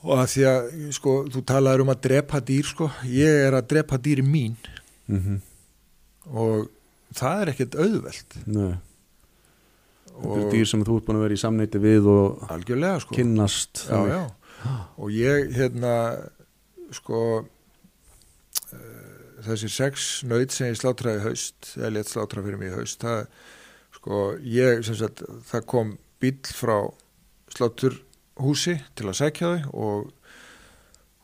og að því að sko, þú talaður um að drepa dýr sko, ég er að drepa dýri mín. Mm og það er ekkert auðvelt. Nei, þetta eru dýr sem þú ert búin að vera í samneiti við og sko. kynnast já, já. og ég hérna sko uh, þessi sex nöyt sem ég slátraði í haust eða létt slátra fyrir mig haust það, sko, ég, sagt það kom bíl frá sláturhúsi til að sækja þau og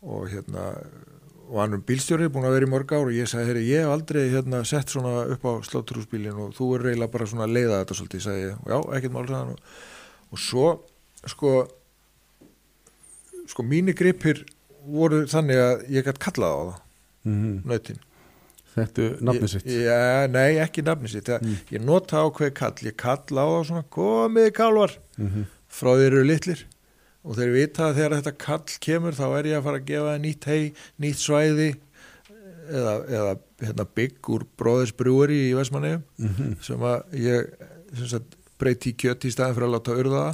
og hérna og hann er bílstjóri, búin að vera í mörg ár og ég sagði, herri, ég hef aldrei hérna sett svona upp á sláturhúsbílin og þú er reyla bara svona að leiða þetta svolítið, sagði ég, og já, ekkert mál hann og, og svo, sko sko mínu gripir voru þannig að ég gætt kallað á það, mm nöytin Þetta er nafnið sitt? Já, nei, ekki nafni sitt. Mm. ég nota ákveð kall, ég kalla á það svona, komið kálvar mm frá þeir eru litlir og þeir vita að þegar þetta kall kemur þá er ég að fara að gefa nýtt hei, nýtt svæði eða, eða hérna, bygg úr bróðisbrúri í Vestmanneum -hmm. sem að ég sem sagt, breyti í kjött í staðin fyrir að láta urða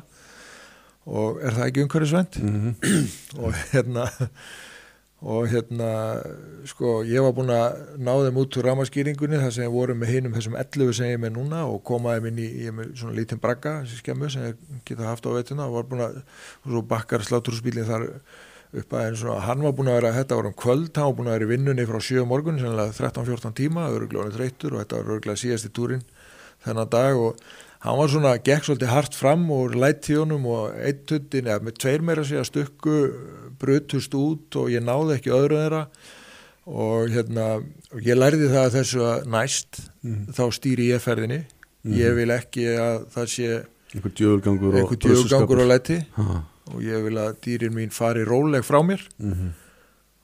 og er það ekki umhverfisvænt Mhm. og hérna og hérna sko ég var búin að ná þeim út úr ramaskýringunni þar sem ég voru með hinum þessum 11 sem ég er með núna og koma þeim inn í, með svona lítinn bragga þessi skemmu sem ég geta haft á veituna og var búin að, og svo bakkar sláturúsbílinn þar upp að einu svona, hann var búin að vera, þetta var um kvöld, hann var búin að vera í vinnunni frá 7 morgun, sennilega 13-14 tíma, er þreyttur og þetta var öruglega síðasti túrin þennan dag og hann var svona, gekk svolítið hart fram og lætti honum og eitt tuttin, eða með tveir meira sig að stukku brutust út og ég náði ekki öðru þeirra. Og hérna, og ég lærði það að þessu að næst, Mhm. þá stýri ég ferðinni, ég vil ekki að það sé Einhver djöfulgangur og og læti. Ha. og ég vil að dýrin mín fari róleg frá mér. Mhm.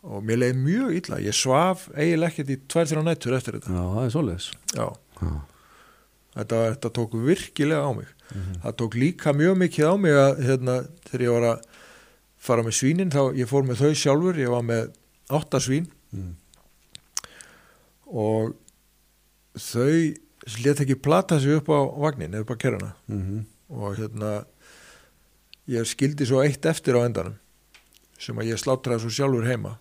og mér leiði mjög illa, ég svaf eiginlega ekkert í tvær þrjá nættur eftir þetta. Já, það er svoleiðis. Já, Já. Þetta, þetta tók virkilega á mig Mhm. það tók líka mjög mikið á mig að hérna, þegar ég var að fara með svínin þá ég fór með þau sjálfur ég var með átta svín Mm. og þau let ekki plata sig upp á vagnin eða upp á kerrana Mhm. og hérna ég skildi svo eitt eftir á endanum sem að ég slátraði svo sjálfur heima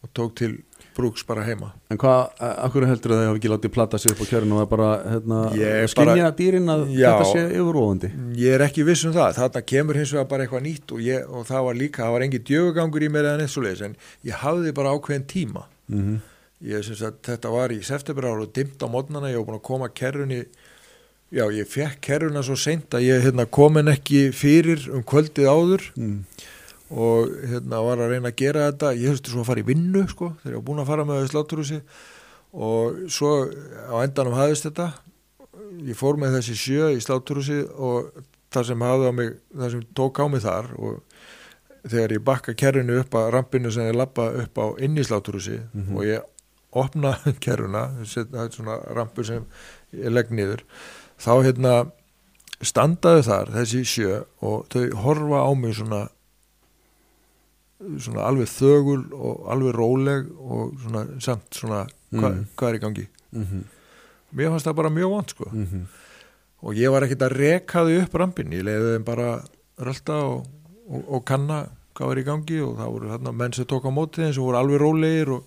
og tók til brúks bara heima. En hvað, akkur heldur að það hafi ekki látið plata sig upp á kjörinu? Og það bara, hérna, Ég skynja dýrin að Já. þetta sé yfiróðandi ég er ekki viss um það, þarna kemur hins vegar bara eitthvað nýtt og, ég, og það var líka, það var engin djögugangur í mér eða neitt svo leiðis en ég hafði bara ákveðin tíma. Mm ég syns að þetta var í september ára og dimmt á mótnana, ég var búin að koma kerrunni já, ég fekk kerruna svo seint að ég hérna, komin ekki fyrir um kvöldið áður. Mm. Og hérna var að reyna að gera þetta. Ég höfstu svo að fara í vinnu sko þegar ég var búin að fara með sláturhúsi. Og svo á endanum hafðist þetta. Ég fór með þessi sjö í sláturhúsi og það sem hafði á mig það sem tók á mig þar og þegar ég bakka kerrinu upp að rampinu sem ég lappa upp á inn í sláturhúsi Mhm. og ég opna kerruna það er svona rampur sem ég legg niður þá hérna standaðu þar þessi sjö og þau horfa á mig svona svona alveg þögul og alveg róleg og svona samt svona hva, Mm. hvað er í gangi? Mm mér fannst það bara mjög vant sko. -hmm. og ég var ekkert að reka þau upp rampin ég leiði þeim bara rölda og, og, og kanna hvað var í gangi og það voru þarna menn sem tók á móti þeim sem voru alveg rólegir og,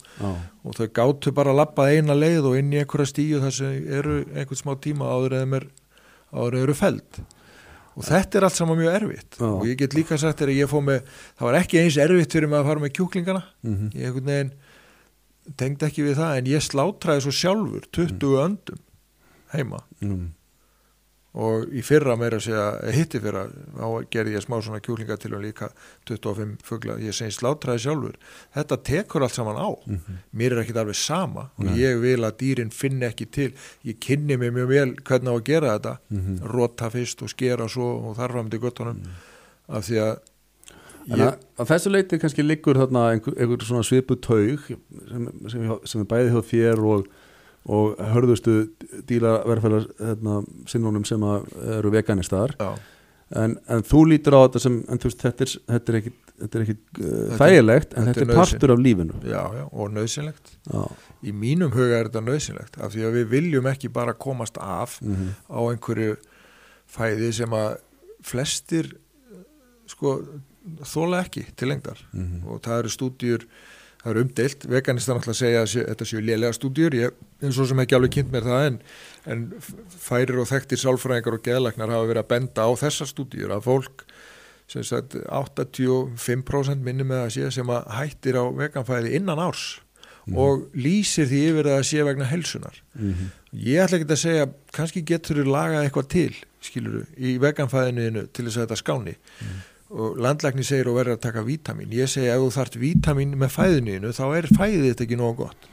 og þau gátu bara að lappað eina leið og inn í einhverja stíu þar sem eru einhvern smá tíma áður eða er, áður eða eru feld og þetta er allt saman mjög erfitt. Já. og ég get líka sagt þegar ég fóð með það var ekki eins erfitt fyrir mig að fara með kjúklingana. Mm ég einhvern veginn tengd ekki við það en ég slátraði svo sjálfur 20 öndum heima. Mm. Og í fyrra meira að segja hitti fyrra, þá gerði ég smá svona kjúklinga til og líka 25 fugla. Ég segi slátraði sjálfur. Þetta tekur allt saman á. Mm mér er ekkit alveg sama og Nei. ég vil að dýrin finni ekki til. Ég kynni mig mjög vel hvernig á að gera þetta. -hmm. rota fyrst og skera svo og þar fram til göttunum. Af því að ég, að, að þessu leiti kannski liggur þarna einhver, einhver svona svipu taug sem, sem, sem er bæði hjá þér og, og hörðustu dýlaverfælar hérna, sinnunum sem eru veganistar. En, en þú lítur á þetta sem veist, þetta er, þetta er ekki, þetta er ekki uh, Þetta þægilegt en þetta er partur af lífinu. Já, já, og nöðsynlegt Já, í mínum huga er þetta nöðsynlegt af því að við viljum ekki bara komast af mm á einhverju fæði sem að flestir sko þóla ekki til lengdar. Mhm. og það eru stúdíur það eru umdeilt, veganistar náttúrulega segja að þetta séu lélega stúdíur, ég eins og sem ekki alveg kynnt mér það en, en færir og þekktir sálfræðingar og geðlæknar hafa verið að benda á þessar stúdíur að fólk sem sagt 85% minni með að sé sem að hættir á veganfæði innan árs og lýsir því yfir að sé vegna helsunar Mhm. ég ætla ekki að segja, kannski getur þú lagað eitthvað til, skiluru í veganfæðinu til þess að þetta skáni og landlækni segir og verður að taka vítamin ég segi ef þú þart vítamin með fæðinu þá er fæðið þetta ekki nógu gott